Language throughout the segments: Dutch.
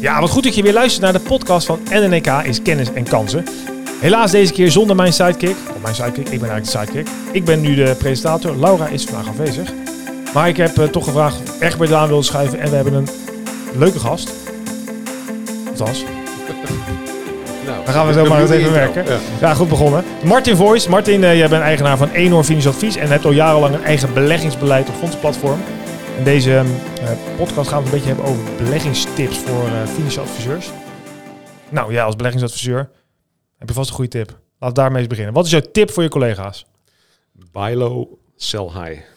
Ja, wat goed dat je weer luistert naar de podcast van NNK is Kennis en Kansen. Helaas deze keer zonder mijn sidekick. Of mijn sidekick, ik ben eigenlijk de sidekick. Ik ben nu de presentator. Laura is vandaag afwezig. Maar ik heb eh, toch gevraagd of Egbert aan wilde schuiven. En we hebben een leuke gast. Althans, Nou, dan gaan we zo maar eens even werken. Ja. Ja, goed begonnen. Martin Voice. Martin, eh, jij bent eigenaar van Eenhoorn Financieel Advies en hebt al jarenlang een eigen beleggingsbeleid op fondsenplatform. In deze ehm, eh, podcast gaan we een beetje hebben over beleggingstips voor eh, financiële adviseurs. Nou ja, als beleggingsadviseur heb je vast een goede tip. Laten we daarmee eens beginnen. Wat is jouw tip voor je collega's? Buy low, sell high.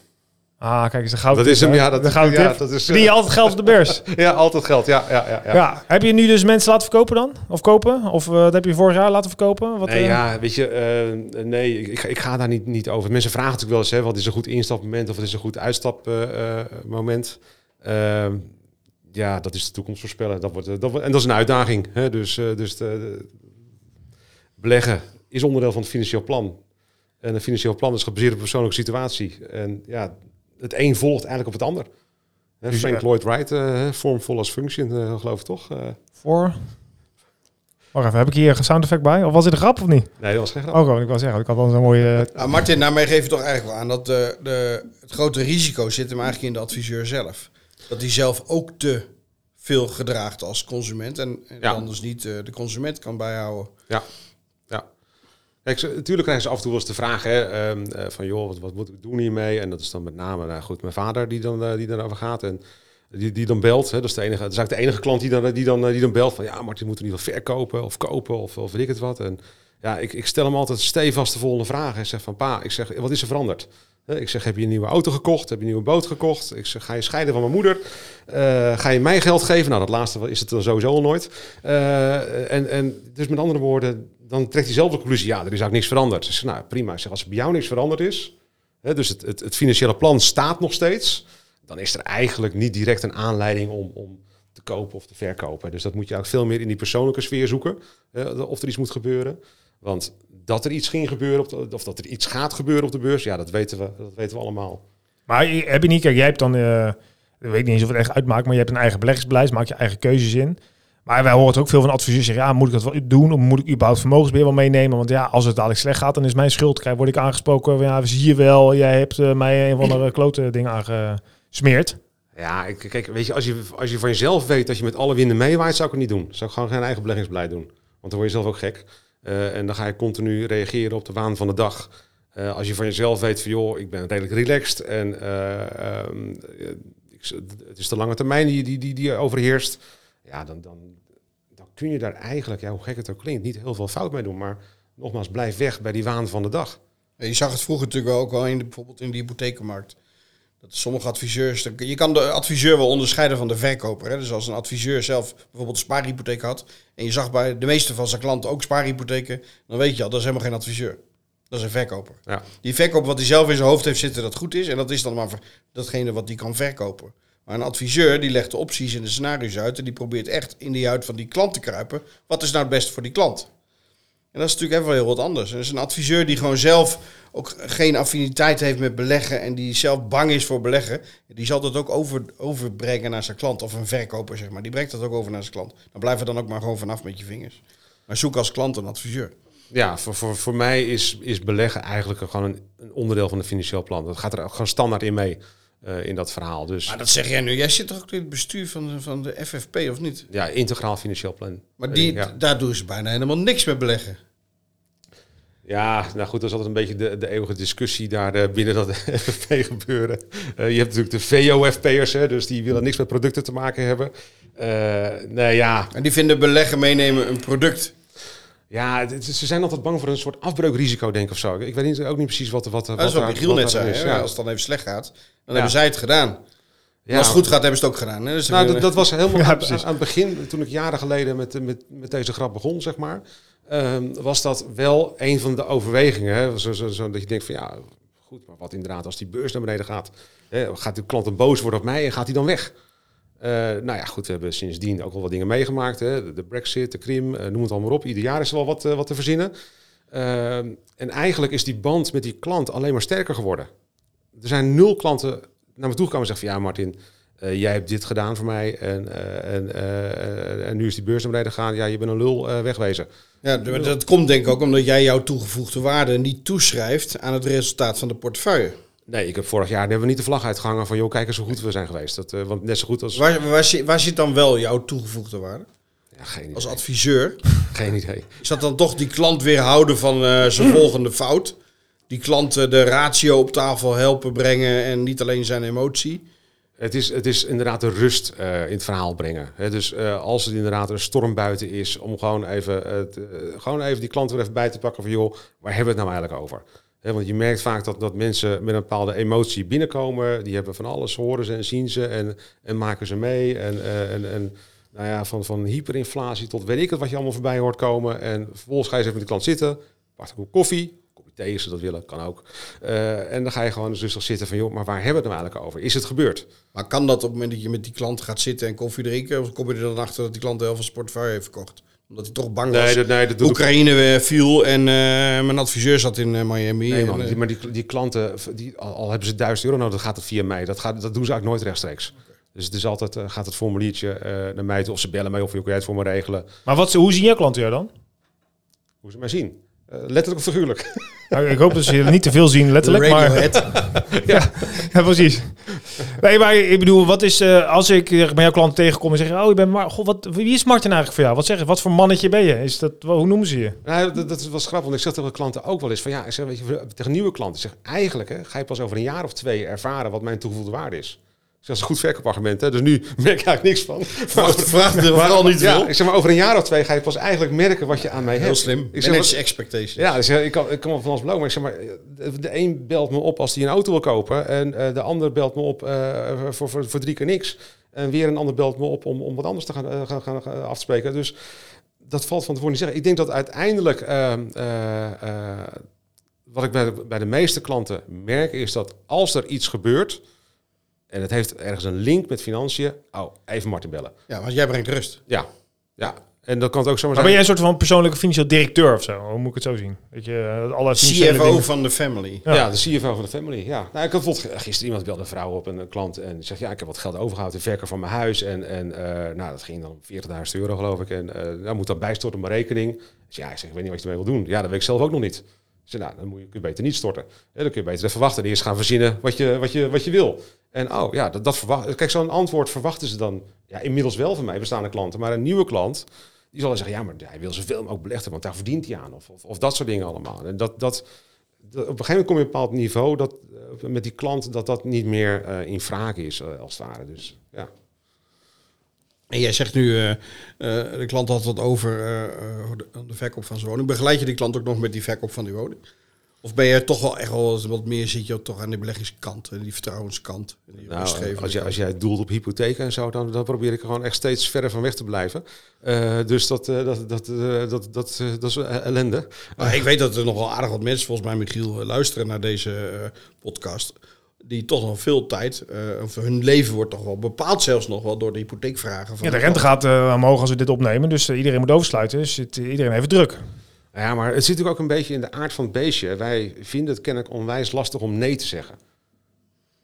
Ah, kijk eens, de gouden Dat is hem, hè? ja. Dat, de gouden ja, dat is, Die je altijd geld op de beurs. ja, altijd geld. Ja, ja, ja. Ja. ja. Heb je nu dus mensen laten verkopen dan? Of kopen? Of eh, dat heb je vorig jaar laten verkopen? Wat, Nee, eh, ja, weet je, eh, nee, ik, ik ga daar niet, niet over. Mensen vragen natuurlijk wel eens, hè, wat is een goed instapmoment of wat is een goed uitstapmoment? Ehm, ja, dat is de toekomst voorspellen. Dat wordt, eh, dat wordt, en dat is een uitdaging. Hè? Dus, eh, dus de, de- beleggen is onderdeel van het financieel plan. En een financieel plan is gebaseerd op een persoonlijke situatie. En ja, het een volgt eigenlijk op het ander. Hè, Dus, Frank eh, Lloyd Wright, eh form full as function, eh, geloof ik toch? Eh, Voor... Wacht even, heb ik hier een sound effect bij? Of was dit een grap of niet? nee, dat was geen grap. Oh, ik wou zeggen, ik had al zo'n mooie... eh, Nou, Martin, daarmee geef je toch eigenlijk wel aan dat de, de, het grote risico zit hem eigenlijk in de adviseur zelf. Dat hij zelf ook te veel gedraagt als consument en, en Ja. anders niet eh, de consument kan bijhouden. Ja. Kijk, natuurlijk krijgen ze af en toe wel eens de vraag ehm, eh, van, joh, wat, wat moet ik doen hiermee? En dat is dan met name, nou goed, mijn vader die dan eh, die daarover gaat en die, die dan belt. Hè, dat, is de enige, dat is eigenlijk de enige klant die dan, die dan, eh, die dan belt van, ja, Martin, moet er niet wel verkopen of kopen of, of weet ik het wat. En ja, ik, ik stel hem altijd stevast de volgende vraag. Hij zegt van, pa, ik zeg, wat is er veranderd? Hè, Ik zeg, heb je een nieuwe auto gekocht? Heb je een nieuwe boot gekocht? Ik zeg, ga je scheiden van mijn moeder? Eh, ga je mij geld geven? Nou, dat laatste is het dan sowieso al nooit. Eh, en, en dus met andere woorden, dan trekt hij zelf de conclusie, ja, er is eigenlijk niks veranderd. Dus nou prima. Zeg, als bij jou niks veranderd is, hè, dus het, het, het financiële plan staat nog steeds, dan is er eigenlijk niet direct een aanleiding om, om te kopen of te verkopen. Dus dat moet je eigenlijk veel meer in die persoonlijke sfeer zoeken, of er iets moet gebeuren. Want dat er iets ging gebeuren, op de- of dat er iets gaat gebeuren op de beurs, ja, dat weten we, dat weten we allemaal. Maar heb je niet, kijk, jij hebt dan, eh, ik weet niet eens of het echt uitmaakt, maar je hebt een eigen beleggingsbeleid, maak je eigen keuzes in. Maar wij horen het ook veel van adviseurs zeggen, ja, moet ik dat wel doen? Of moet ik überhaupt vermogensbeheer wel meenemen? Want ja, als het dadelijk slecht gaat, dan is mijn schuld. Kijk, word ik aangesproken, ja, zie je wel, jij hebt eh, mij een of andere klote ding aangesmeerd. Ja, kijk, weet je als, je, als je van jezelf weet dat je met alle winden meewaait, zou ik het niet doen. Zou ik gewoon geen eigen beleggingsbeleid doen. Want dan word je zelf ook gek. Eh, en dan ga je continu reageren op de waan van de dag. Eh, als je van jezelf weet van, joh, ik ben redelijk relaxed en eh, ehm, eh, het is de lange termijn die, die, die, overheerst. Ja, dan, dan, dan kun je daar eigenlijk, ja, hoe gek het ook klinkt, niet heel veel fout mee doen. Maar nogmaals, blijf weg bij die waan van de dag. Je zag het vroeger natuurlijk ook wel in bijvoorbeeld in de hypothekenmarkt. Dat sommige adviseurs, je kan de adviseur wel onderscheiden van de verkoper. Hè? Dus als een adviseur zelf bijvoorbeeld een spaarhypotheek had en je zag bij de meeste van zijn klanten ook spaarhypotheken, dan weet je al, dat is helemaal geen adviseur. Dat is een verkoper. Ja. Die verkoper wat hij zelf in zijn hoofd heeft zitten dat goed is en dat is dan maar datgene wat hij kan verkopen. Maar een adviseur die legt de opties en de scenario's uit en die probeert echt in die huid van die klant te kruipen. Wat is nou het beste voor die klant? En dat is natuurlijk even heel wat anders. Dus een adviseur die gewoon zelf ook geen affiniteit heeft met beleggen en die zelf bang is voor beleggen, die zal dat ook over, overbrengen naar zijn klant. Of een verkoper, zeg maar. Die brengt dat ook over naar zijn klant. Dan blijf er dan ook maar gewoon vanaf met je vingers. Maar zoek als klant een adviseur. Ja, voor, voor, voor mij is, is beleggen eigenlijk gewoon een, een onderdeel van het financieel plan. Dat gaat er gewoon standaard in mee, eh, in dat verhaal. Dus Maar dat zeg jij nu. Jij zit toch ook in het bestuur van de, van de FFP, of niet? ja, integraal financieel plan. Maar die, ja. daar doen ze bijna helemaal niks met beleggen. ja, nou goed, dat is altijd een beetje de, de eeuwige discussie daar eh, binnen dat FFP gebeuren. Eh, je hebt natuurlijk de VOFP'ers, hè, dus die willen niks met producten te maken hebben. Nee, ja, En die vinden beleggen meenemen een product. ja ze zijn altijd bang voor een soort afbreukrisico, denk ik of zo. Ik weet niet, ook niet precies wat... wat, wat Dat is wat daar- Michiel wat net zei. is. hè. Ja. Als het dan even slecht gaat, dan Ja. hebben zij het gedaan. Ja. als het goed gaat, hebben ze het ook gedaan. Hè? Dus Nou, dat, dat was helemaal Ja, aan, precies. aan het begin, toen ik jaren geleden met, met, met deze grap begon, zeg maar, ehm, was dat wel een van de overwegingen. Hè? Zo, zo, zo, dat je denkt van ja, goed, maar wat inderdaad als die beurs naar beneden gaat, hè, gaat de klant dan boos worden op mij en gaat hij dan weg? Eh, nou ja, goed, we hebben sindsdien ook wel wat dingen meegemaakt. Hè? De, de brexit, de Krim, eh, noem het allemaal op. Ieder jaar is er wel wat, eh, wat te verzinnen. Ehm, en eigenlijk is die band met die klant alleen maar sterker geworden. Er zijn nul klanten naar me toe gekomen en zeggen van ja, Martin, eh, jij hebt dit gedaan voor mij en, eh, en, eh, en nu is die beurs naar beneden gegaan. Ja, je bent een lul, wegwezen. Ja, dat komt denk ik ook omdat jij jouw toegevoegde waarde niet toeschrijft aan het resultaat van de portefeuille. Nee, ik heb vorig jaar hebben we niet de vlag uitgehangen van... joh, kijk eens hoe goed we zijn geweest. Dat, want net zo goed als... Waar, waar, zit, waar zit dan wel jouw toegevoegde waarde? Ja, geen, idee. Als adviseur. geen idee. Is dat dan toch die klant weerhouden van eh, zijn volgende fout? Die klant eh, de ratio op tafel helpen brengen en niet alleen zijn emotie? Het is, het is inderdaad de rust eh, in het verhaal brengen. Dus eh, als het inderdaad een storm buiten is, om gewoon even, eh, gewoon even die klant er even bij te pakken van joh, waar hebben we het nou eigenlijk over? Want je merkt vaak dat, dat mensen met een bepaalde emotie binnenkomen. Die hebben van alles, horen ze en zien ze en, en maken ze mee. En, en, en nou ja, van, van hyperinflatie tot weet ik het wat je allemaal voorbij hoort komen. En vervolgens ga je eens even met de klant zitten, pak een koffie, thee ze dat willen, kan ook. Eh, en dan ga je gewoon rustig zitten van joh, maar waar hebben we het nou eigenlijk over? Is het gebeurd? Maar kan dat op het moment dat je met die klant gaat zitten en koffie drinken? Of kom je er dan achter dat die klant de helft van zijn portefeuille heeft verkocht? Omdat hij toch bang was. Nee, dat, nee, dat doe ik Oekraïne eh, viel en eh, mijn adviseur zat in Miami. Nee, En, man, die, maar die, die klanten, die, al, al hebben ze 1000 euro, nou, dat gaat het via mij. Dat, gaat, dat doen ze eigenlijk nooit rechtstreeks. Dus het is altijd, gaat het formuliertje eh, naar mij toe, of ze bellen mij of je jij het voor me regelen. Maar wat, hoe zien jouw klanten jou dan? Hoe ze mij zien. Eh, letterlijk of figuurlijk. Nou, ik hoop dat ze niet te veel zien, letterlijk. Maar, ja, ja, precies. Nee, maar ik bedoel, wat is eh, als ik bij jouw klant tegenkom en zeg, oh, je bent maar, god, wat, wie is Martin eigenlijk voor jou? Wat zeg je? Wat voor mannetje ben je? Is dat, hoe noemen ze je? nou, dat, dat was grappig, want ik zeg tegen klanten ook wel eens van ja, ik zeg, weet je, tegen nieuwe klanten. Ik zeg, eigenlijk hè, ga je pas over een jaar of twee ervaren wat mijn toegevoegde waarde is. Dat is een goed verkoopargument, hè? dus nu merk ik eigenlijk niks van. Vraag, vraag er vooral niet ja, veel. ik zeg maar, over een jaar of twee ga je pas eigenlijk merken wat je aan mij hebt. Heel slim. Ik zeg, Manage expectations. Ja, dus eh, ik kan, ik kan wel van alles beloven. Maar ik zeg maar, de, de een belt me op als hij een auto wil kopen. En eh, de ander belt me op eh, voor, voor, voor drie keer niks. En weer een ander belt me op om, om wat anders te gaan, eh, gaan, gaan, gaan af te spreken. Dus dat valt van tevoren niet zeggen. Ik denk dat uiteindelijk... eh, eh, eh, wat ik bij de, bij de meeste klanten merk is dat als er iets gebeurt... en het heeft ergens een link met financiën... Oh, even Martin bellen. Ja, want jij brengt rust. Ja, ja. En dan kan het ook zomaar Maar ben zijn... jij een soort van persoonlijke financieel directeur of zo? Hoe moet ik het zo zien? Dat je eh, alle CFO dingen- van de family. Ja. Ja. de CFO van de family. Ja. Nou, ik had bijvoorbeeld gisteren iemand belde een vrouw op, een, een klant, en die zegt: Ja, ik heb wat geld overgehouden, de verker van mijn huis. En, en eh, nou, dat ging dan om 40.000 euro, geloof ik. En eh nou, moet dat bijstorten op mijn rekening. Dus ja, ik zeg: Ik weet niet wat je ermee wil doen. Ja, dat weet ik zelf ook nog niet. Zeg, nou, dan moet je, kun je beter niet storten. Ja, dan kun je beter even wachten en eerst gaan verzinnen wat je, wat je, wat je wil. En oh ja, dat, dat verwacht. Kijk, zo'n antwoord verwachten ze dan ja, inmiddels wel van mij, bestaande klanten. Maar een nieuwe klant, die zal dan zeggen: Ja, maar hij wil zoveel mogelijk beleggen, want daar verdient hij aan. Of, of, of dat soort dingen allemaal. En dat. dat op een gegeven moment kom je op een bepaald niveau dat eh, met die klant dat dat niet meer eh, in vraag is, eh, als het ware. Dus ja. En jij zegt nu, de klant had wat over de, de verkoop van zijn woning. Begeleid je die klant ook nog met die verkoop van die woning? Of ben je toch wel echt wel wat meer zit je ook toch aan de beleggingskant en die vertrouwenskant? En die Nou, als, jij, als jij doelt op hypotheken en zo, dan, dan probeer ik er gewoon echt steeds verder van weg te blijven. Eh, dus dat, eh, dat, dat, eh, dat, dat, eh, dat is eh, ellende. Maar ik weet dat er nog wel aardig wat mensen, volgens mij Michiel, luisteren naar deze podcast. Die toch nog veel tijd, eh, of hun leven wordt toch wel bepaald zelfs nog wel door de hypotheekvragen. Van Ja, de rente gaat eh, omhoog als we dit opnemen. Dus iedereen moet oversluiten. Dus het, iedereen heeft druk. Nou Ja, maar het zit natuurlijk ook een beetje in de aard van het beestje. Wij vinden het kennelijk onwijs lastig om nee te zeggen.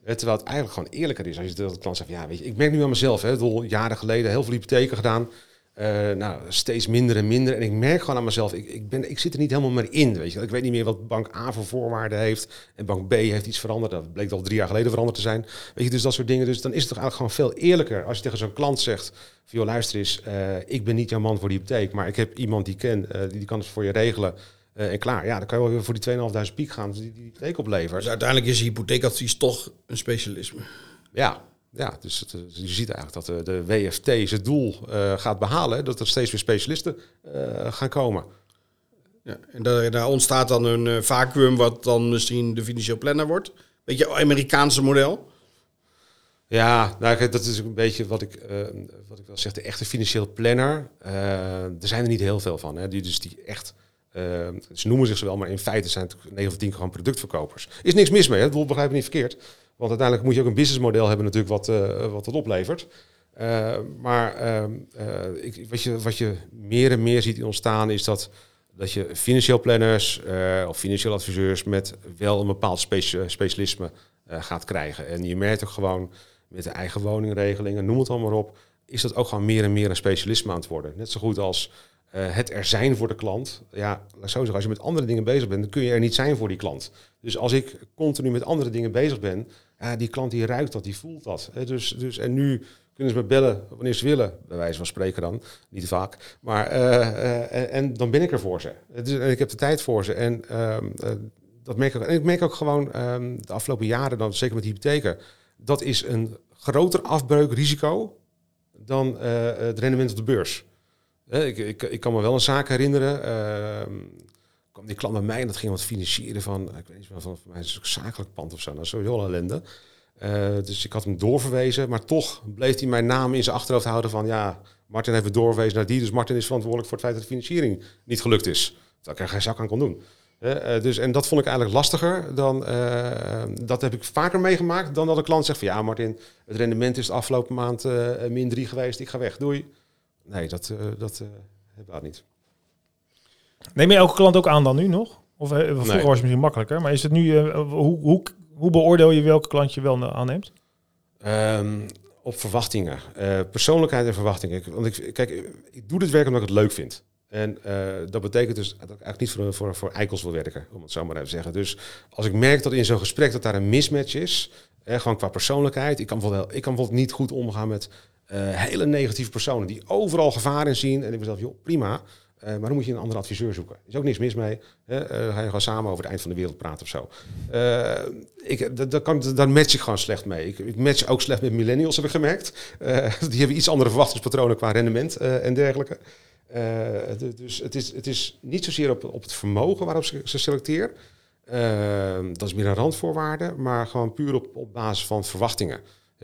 Terwijl het eigenlijk gewoon eerlijker is als je tegen de klant zegt, ja, weet je, ik merk nu aan mezelf, hè, jaren geleden heel veel hypotheken gedaan, Eh, nou, steeds minder en minder. En ik merk gewoon aan mezelf, ik, ik, ben, ik zit er niet helemaal meer in, weet je. Ik weet niet meer wat bank A voor voorwaarden heeft en bank B heeft iets veranderd. Dat bleek al drie jaar geleden veranderd te zijn. Weet je, dus dat soort dingen. Dus dan is het toch eigenlijk gewoon veel eerlijker als je tegen zo'n klant zegt, van, joh, luister eens, eh, ik ben niet jouw man voor die hypotheek, maar ik heb iemand die ken, eh, die, die kan het voor je regelen. En klaar, ja, dan kan je wel weer voor die 2.500 piek gaan, die die hypotheek oplevert. Dus uiteindelijk is hypotheekadvies toch een specialisme. Ja, ja dus het, eh, je ziet eigenlijk dat de, de WFT zijn doel eh, gaat behalen. Dat er steeds weer specialisten eh, gaan komen. Ja, en daar, daar ontstaat dan een eh, vacuüm wat dan misschien de financieel planner wordt. Beetje Amerikaanse model. Ja, nou, dat is een beetje wat ik, eh, wat ik wel zeg, de echte financieel planner. eh, er zijn er niet heel veel van. Hè, die, dus die echt, eh, ze noemen zich wel, maar in feite zijn het 9 of 10 gewoon productverkopers. Is niks mis mee, hè? Ik begrijp me niet verkeerd. Want uiteindelijk moet je ook een businessmodel hebben natuurlijk wat, eh, wat het oplevert. Eh, maar ehm, eh, ik, wat, je, wat je meer en meer ziet ontstaan is dat, dat je financieel planners of financieel adviseurs met wel een bepaald specia- specialisme gaat krijgen. En je merkt ook gewoon met de eigen woningregelingen, noem het allemaal op, is dat ook gewoon meer en meer een specialisme aan het worden. Net zo goed als eh, het er zijn voor de klant. Ja, laat zo zeggen, als je met andere dingen bezig bent, dan kun je er niet zijn voor die klant. Dus als ik continu met andere dingen bezig ben, die klant die ruikt dat, die voelt dat. Dus, dus, en nu kunnen ze me bellen wanneer ze willen, bij wijze van spreken dan, niet vaak. Maar, eh, eh, en, en, dan ben ik er voor ze. Dus, en ik heb de tijd voor ze. En ehm, dat merk ik, en ik merk ook gewoon ehm, de afgelopen jaren, dan, zeker met hypotheken, dat is een groter afbreukrisico dan het rendement op de beurs. Ik, ik, ik, kan me wel een zaak herinneren. Uh, kwam die klant bij mij en dat ging wat financieren van, ik weet niet van, van, mij is een zakelijk pand of zo. Is sowieso ellende. Uh, dus ik had hem doorverwezen, maar toch bleef hij mijn naam in zijn achterhoofd houden van, ja, Martin heeft het doorverwezen naar die, dus Martin is verantwoordelijk voor het feit dat de financiering niet gelukt is. Dat ik er geen zak aan kon doen. Uh, dus, en dat vond ik eigenlijk lastiger dan, dat heb ik vaker meegemaakt dan dat een klant zegt van, ja Martin, het rendement is de afgelopen maand min 3 geweest, ik ga weg, doei. Nee, dat, uh, dat uh, hebben we niet. Neem je elke klant ook aan dan nu nog? Of vroeger nee. was het misschien makkelijker, maar is het nu, hoe, hoe, hoe beoordeel je welke klant je wel aanneemt? Um, op verwachtingen. persoonlijkheid en verwachtingen. Want ik, kijk, ik doe dit werk omdat ik het leuk vind. En dat betekent dus dat ik eigenlijk niet voor, voor, voor eikels wil werken, om het zo maar even te zeggen. Dus als ik merk dat in zo'n gesprek dat daar een mismatch is, gewoon qua persoonlijkheid. Ik kan, ik kan bijvoorbeeld niet goed omgaan met hele negatieve personen die overal gevaar in zien. En ik mezelf, joh, prima. Uh, maar dan moet je een andere adviseur zoeken. Er is ook niks mis mee. Hè? Ga je gewoon samen over het eind van de wereld praten of zo. ik, dat, kan, match ik gewoon slecht mee. Ik, ik, match ook slecht met millennials, heb ik gemerkt. die hebben iets andere verwachtingspatronen qua rendement en dergelijke. dus het is, het is niet zozeer op, op het vermogen waarop ze, ze selecteer. dat is meer een randvoorwaarde. Maar gewoon puur op, op basis van verwachtingen.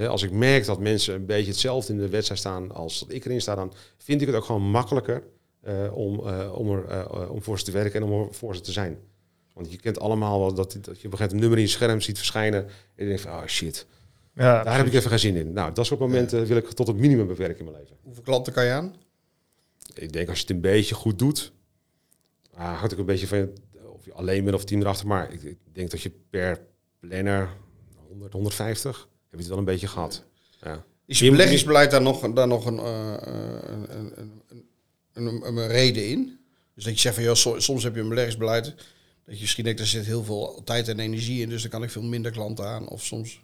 Als ik merk dat mensen een beetje hetzelfde in de wedstrijd staan als dat ik erin sta, dan vind ik het ook gewoon makkelijker uh, om, uh, om, er, uh, om voor ze te werken en om er voor ze te zijn. Want je kent allemaal wel dat, dat je op een een nummer in je scherm ziet verschijnen en je denkt van, oh shit, ja, daar precies. heb ik even geen zin in. Nou, dat soort momenten wil ik tot het minimum beperken in mijn leven. Hoeveel klanten kan je aan? Ik denk als je het een beetje goed doet, ah, hangt ook een beetje van of je alleen bent of team erachter, maar ik, ik denk dat je per planner 100, 150 heb je het wel een beetje gehad. Ja. Is je beleggingsbeleid daar nog, daar nog een, uh, een, een, een, een, reden in? Dus dat je zegt van, ja, soms heb je een beleggingsbeleid, dat je misschien denkt, er zit heel veel tijd en energie in, dus dan kan ik veel minder klanten aan. Of soms, kun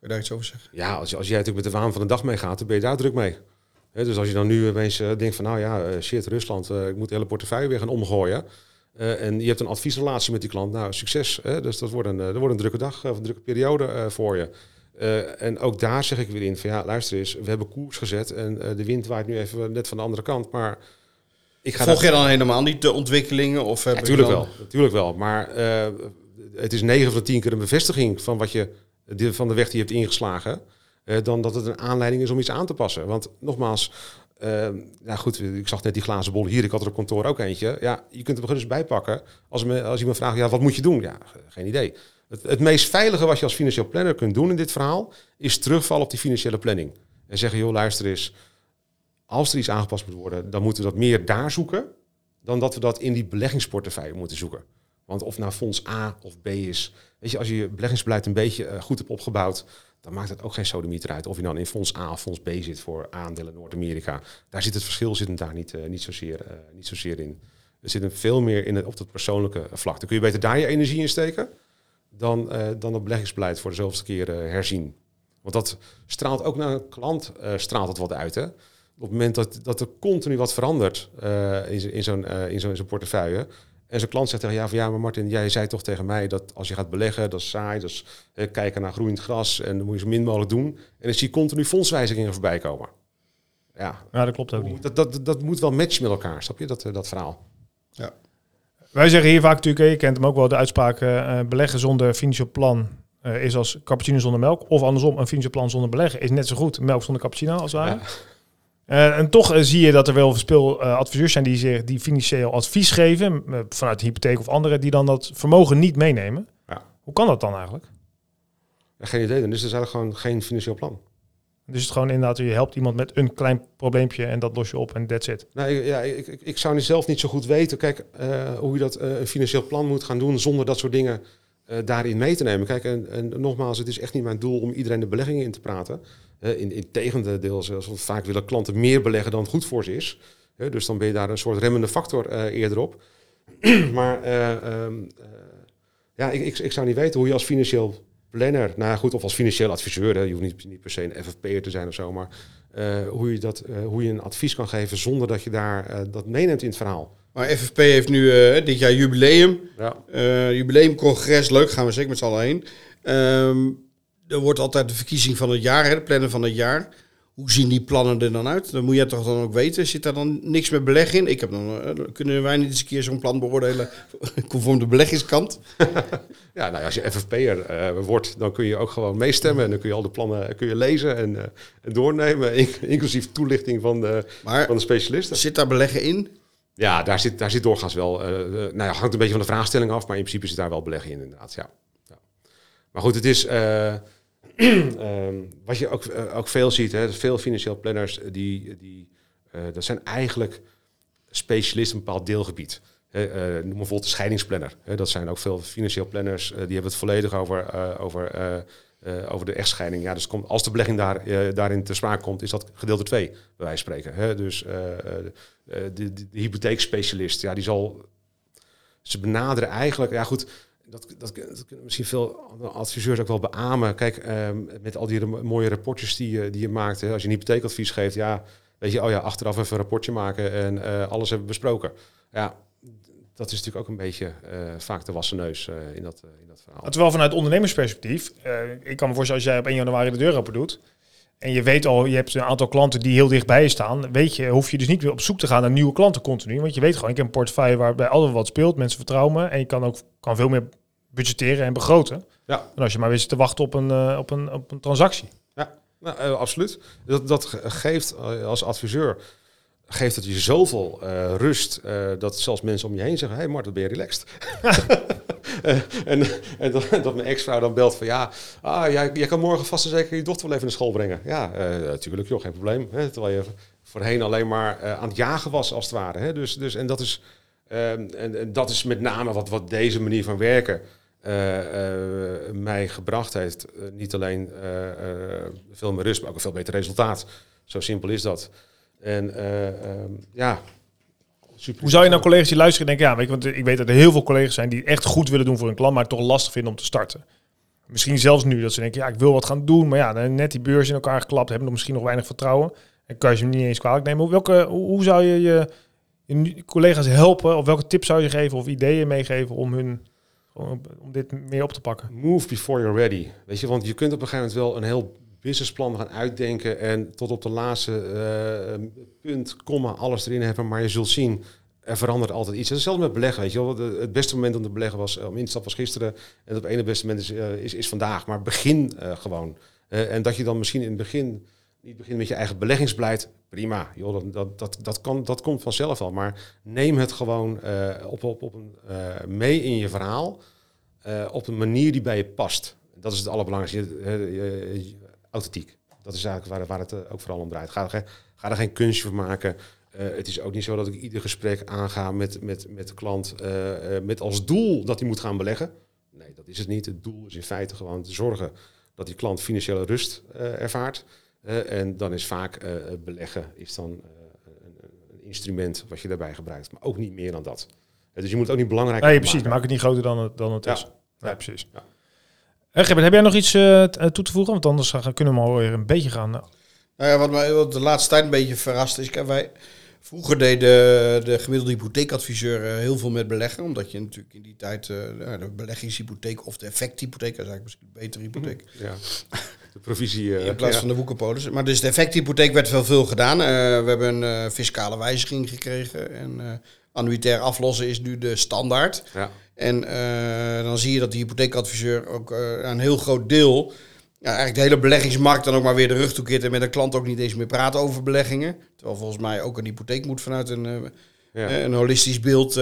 je daar iets over zeggen? Ja, als, als jij natuurlijk met de waan van de dag meegaat, dan ben je daar druk mee. dus als je dan nu opeens uh, denkt van, nou ja, shit, Rusland, ik moet de hele portefeuille weer gaan omgooien. en je hebt een adviesrelatie met die klant. Nou, succes. dus dat wordt een, dat wordt een drukke dag of een drukke periode voor je. Uh, en ook daar zeg ik weer in van ja, luister eens, we hebben koers gezet en uh, de wind waait nu even net van de andere kant. Maar ik ga Volg je dan helemaal niet de ontwikkelingen? Of ja, natuurlijk dan... wel, natuurlijk wel. Maar uh, het is 9 van de 10 keer een bevestiging van, wat je, de, van de weg die je hebt ingeslagen. dan dat het een aanleiding is om iets aan te passen. Want nogmaals, ja goed, ik zag net die glazen bol hier. Ik had er op kantoor ook eentje. Ja, je kunt er dus bijpakken. Als, me, als je me vraagt, ja, wat moet je doen? Ja, geen idee. Het, meest veilige wat je als financieel planner kunt doen in dit verhaal, is terugvallen op die financiële planning. En zeggen, joh, luister eens, als er iets aangepast moet worden, dan moeten we dat meer daar zoeken, dan dat we dat in die beleggingsportefeuille moeten zoeken. Want of nou fonds A of B is, weet je, als je je beleggingsbeleid een beetje uh, goed hebt opgebouwd, dan maakt het ook geen sodemieter uit. Of je dan in fonds A of fonds B zit voor aandelen Noord-Amerika. Daar zit het verschil zit daar niet, uh, niet, zozeer, uh, niet zozeer in. Er zit veel meer in het, op het persoonlijke vlak. Dan kun je beter daar je energie in steken dan, uh, dan het beleggingsbeleid voor de zoveelste keer uh, herzien. Want dat straalt ook naar een klant uh, straalt het wat uit. Hè? Op het moment dat, dat er continu wat verandert in, in zo'n in zo'n zo portefeuille. En zo'n klant zegt tegen ja, van ja, maar Martin, jij zei toch tegen mij dat als je gaat beleggen, dat is saai, dat is kijken naar groeiend gras en dan moet je zo min mogelijk doen. En dan zie je continu fondswijzigingen voorbij komen. Ja, ja dat klopt ook niet. Dat, dat, dat moet wel matchen met elkaar, snap je, dat, dat verhaal. Ja. Wij zeggen hier vaak natuurlijk, je kent hem ook wel, de uitspraak uh, beleggen zonder financieel plan uh, is als cappuccino zonder melk. Of andersom, een financieel plan zonder beleggen is net zo goed melk zonder cappuccino als. Ja. Uh, en toch zie je dat er wel veel adviseurs zijn die, zich, die financieel advies geven, vanuit de hypotheek of anderen, die dan dat vermogen niet meenemen. Ja. Hoe kan dat dan eigenlijk? geen idee, dan is er eigenlijk gewoon geen financieel plan. Dus het gewoon inderdaad, je helpt iemand met een klein probleempje en dat los je op en that's it. Nou, ja, ik, ik, zou zelf niet zo goed weten, kijk, uh, hoe je dat een financieel plan moet gaan doen zonder dat soort dingen eh, daarin mee te nemen. Kijk, en, nogmaals, het is echt niet mijn doel om iedereen de beleggingen in te praten. In, in tegendeel, zoals vaak willen klanten meer beleggen dan goed voor ze is. Dus dan ben je daar een soort remmende factor eerder op. maar ehm, ja, ik, ik, ik, zou niet weten hoe je als financieel planner, nou goed, of als financieel adviseur, hè, je hoeft niet, niet per se een FFP'er te zijn of zo, maar hoe, je dat, hoe je een advies kan geven zonder dat je daar dat meeneemt in het verhaal. Maar FFP heeft nu dit jaar jubileum. Ja. Jubileumcongres, leuk, gaan we zeker met z'n allen heen. Um, er wordt altijd de verkiezing van het jaar, hè, de plannen van het jaar. Hoe zien die plannen er dan uit? Dan moet je toch dan ook weten. Zit daar dan niks met beleg in? Ik heb dan, uh, kunnen wij niet eens een keer zo'n plan beoordelen conform de beleggingskant? ja, nou, als je FFP'er uh, wordt, dan kun je ook gewoon meestemmen. En dan kun je al de plannen kun je lezen en, uh, en doornemen. inclusief toelichting van de, maar, van de specialisten. Zit daar beleggen in? Ja, daar zit, daar zit doorgaans wel. Uh, nou ja, hangt een beetje van de vraagstelling af, maar in principe zit daar wel beleggen in, inderdaad. Ja. ja. Maar goed, het is. Uh, wat je ook, uh, ook veel ziet, hè, veel financieel planners, die, die, dat zijn eigenlijk specialisten een bepaald deelgebied. noem bijvoorbeeld de scheidingsplanner. dat zijn ook veel financieel planners, die hebben het volledig over, over uh, over de echtscheiding. Ja, dus komt, als de belegging daar, uh, daarin te sprake komt, is dat gedeelte 2, bij wijze van spreken. Hè? Dus uh, de, de, de, hypotheekspecialist, ja, die zal. Ze benaderen eigenlijk, ja goed, dat, dat, dat kunnen misschien veel adviseurs ook wel beamen. Kijk, ehm, met al die mooie rapportjes die, je, die je maakt, als je een hypotheekadvies geeft, ja, weet je, oh ja, achteraf even een rapportje maken en alles hebben besproken. Ja, dat is natuurlijk ook een beetje uh, vaak de wassen neus in, dat, in dat verhaal. Terwijl vanuit ondernemersperspectief, ik kan me voorstellen als jij op 1 januari de deur open doet en je weet al, je hebt een aantal klanten die heel dichtbij je staan, weet je, hoef je dus niet weer op zoek te gaan naar nieuwe klanten continu, want je weet gewoon, ik heb een portefeuille waarbij altijd wat speelt, mensen vertrouwen me en je kan ook kan veel meer budgetteren en begroten. Ja. En als je maar wist te wachten op een, op een, op een transactie. Ja, nou, absoluut. Dat, dat geeft als adviseur geeft het je zoveel uh, rust uh, dat zelfs mensen om je heen zeggen: Hey Martin, ben je relaxed? en en dat, dat, mijn ex-vrouw dan belt van ja, ah, jij, jij kan morgen vast en zeker je dochter wel even naar school brengen. Ja, natuurlijk, joh, geen probleem. Hè, terwijl je voorheen alleen maar aan het jagen was, als het ware. Hè? Dus, dus, en, dat is, ehm, en, en, dat is met name wat, wat deze manier van werken mij gebracht heeft. niet alleen veel meer rust, maar ook een veel beter resultaat. Zo simpel is dat. En um, ja, Hoe zou je nou collega's die luisteren denken, ja, weet je, want ik weet dat er heel veel collega's zijn die echt goed willen doen voor een klant, maar het toch lastig vinden om te starten. Misschien zelfs nu dat ze denken, ja, ik wil wat gaan doen, maar ja, net die beurs in elkaar geklapt, hebben nog misschien nog weinig vertrouwen. En kan je ze niet eens kwalijk nemen. Welke, hoe zou je je, je collega's helpen, of welke tips zou je geven of ideeën meegeven om hun om dit meer op te pakken? Move before you're ready. Weet je, want je kunt op een gegeven moment wel een heel businessplan gaan uitdenken en tot op de laatste uh, punt, komma, alles erin hebben. Maar je zult zien, er verandert altijd iets. Hetzelfde met beleggen, weet je wel. het beste moment om te beleggen was, om in te was gisteren. En het ene beste moment is, uh, is, is, vandaag. Maar begin gewoon. en dat je dan misschien in het begin niet begint met je eigen beleggingsbeleid. Prima, joh, dat, dat, dat, dat, kan, dat komt vanzelf al. Maar neem het gewoon op, op, op een, mee in je verhaal. op een manier die bij je past. Dat is het allerbelangrijkste authentiek. Dat is eigenlijk waar, waar het eh, ook vooral om draait. Ga, ga er geen kunstje van maken. Uh, het is ook niet zo dat ik ieder gesprek aanga met, met, met de klant uh, met als doel dat hij moet gaan beleggen. Nee, dat is het niet. Het doel is in feite gewoon te zorgen dat die klant financiële rust ervaart. en dan is vaak beleggen is dan, een, een, instrument wat je daarbij gebruikt. Maar ook niet meer dan dat. dus je moet het ook niet belangrijk nee, precies. Maak het niet groter dan het, dan het ja. is. Ja, precies. Ja. Heb jij nog iets uh, toe te voegen? Want anders kunnen we maar weer een beetje gaan. Nou ja, wat mij wat de laatste tijd een beetje verrast is, kijk, wij vroeger deed de, de gemiddelde hypotheekadviseur heel veel met beleggen, omdat je natuurlijk in die tijd de beleggingshypotheek of de effecthypotheek, dat is eigenlijk misschien een betere hypotheek. Mhm, ja. De provisie. in plaats van de woekerpolis. Maar dus de effecthypotheek werd veel, veel gedaan. we hebben een fiscale wijziging gekregen en annuitair aflossen is nu de standaard. Ja. En uh, dan zie je dat de hypotheekadviseur ook uh, een heel groot deel, ja, eigenlijk de hele beleggingsmarkt dan ook maar weer de rug toekeert en met een klant ook niet eens meer praat over beleggingen. Terwijl volgens mij ook een hypotheek moet vanuit een, uh, ja. een holistisch beeld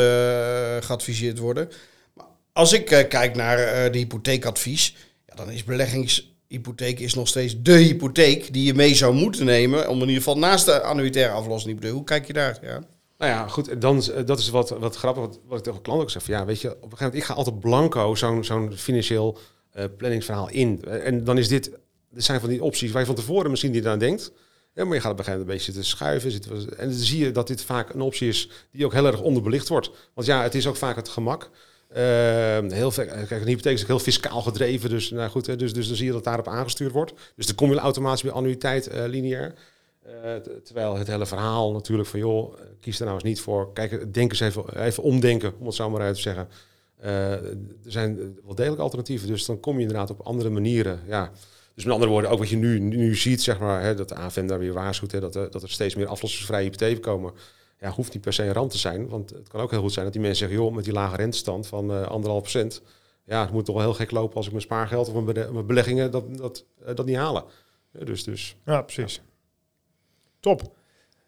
geadviseerd worden. Maar als ik kijk naar de hypotheekadvies, ja, dan is beleggingshypotheek is nog steeds de hypotheek die je mee zou moeten nemen om in ieder geval naast de annuitaire aflossing. Hoe kijk je daar? Ja. Nou ja, goed, dan, eh, dat is wat, wat grappig, wat, wat ik tegen klanten ook zeg. Ja, weet je, op een gegeven moment, ik ga altijd blanco zo'n zo'n financieel eh, planningsverhaal in. Eh, En dan is dit, er zijn van die opties waar je van tevoren misschien niet aan denkt. Maar je gaat op een gegeven moment een beetje zitten schuiven. Zitten, en dan zie je dat dit vaak een optie is die ook heel erg onderbelicht wordt. Want ja, het is ook vaak het gemak. Ehm, heel kijk, een hypotheek is ook heel fiscaal gedreven, dus, nou goed, hè, dus, dus dan zie je dat daarop aangestuurd wordt. Dus dan kom je automatisch bij annuïteit eh, lineair. Eh, terwijl het hele verhaal natuurlijk van, joh, eh, kies er nou eens niet voor. Kijk, denk eens even, even omdenken, om het zo maar uit te zeggen. Eh, er zijn wel degelijk alternatieven, dus dan kom je inderdaad op andere manieren. Ja. Dus met andere woorden, ook wat je nu, nu ziet, zeg maar, hè, dat de AFM daar weer waarschuwt, dat, er- dat er steeds meer aflossingsvrije hypotheken komen. Ja, hoeft niet per se een ramp te zijn, want het kan ook heel goed zijn dat die mensen zeggen, joh, met die lage rentestand van eh, anderhalf procent, ja, het moet toch wel heel gek lopen als ik mijn spaargeld of mijn, beleggingen dat, dat, eh, dat niet halen. Ja, dus, dus Ja, precies. Top.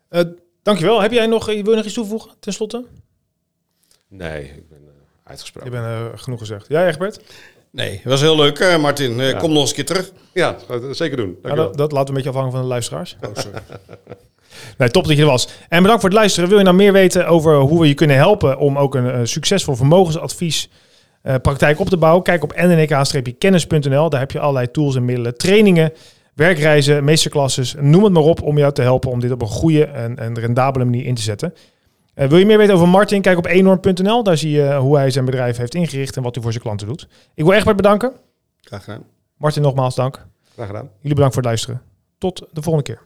Eh, dankjewel. Heb jij nog, wil je nog iets toevoegen, ten slotte? nee, ik ben eh, uitgesproken. Je bent eh, genoeg gezegd. Jij, Egbert? Nee, was heel leuk, eh, Martin. Eh, Ja. Kom nog eens een keer terug. Ja, zeker doen. Ja, dat, dat laten we een beetje afhangen van de luisteraars. Oh, sorry. Nee, top dat je er was. En bedankt voor het luisteren. Wil je nou meer weten over hoe we je kunnen helpen om ook een eh, succesvol vermogensadvies eh, praktijk op te bouwen? Kijk op nnk-kennis.nl. Daar heb je allerlei tools en middelen, trainingen, werkreizen, meesterklasses, noem het maar op om jou te helpen om dit op een goede en, en rendabele manier in te zetten. Eh, wil je meer weten over Martin? Kijk op enorm.nl. Daar zie je hoe hij zijn bedrijf heeft ingericht en wat hij voor zijn klanten doet. Ik wil Egbert bedanken. Graag gedaan. Martin nogmaals dank. Graag gedaan. Jullie bedankt voor het luisteren. Tot de volgende keer.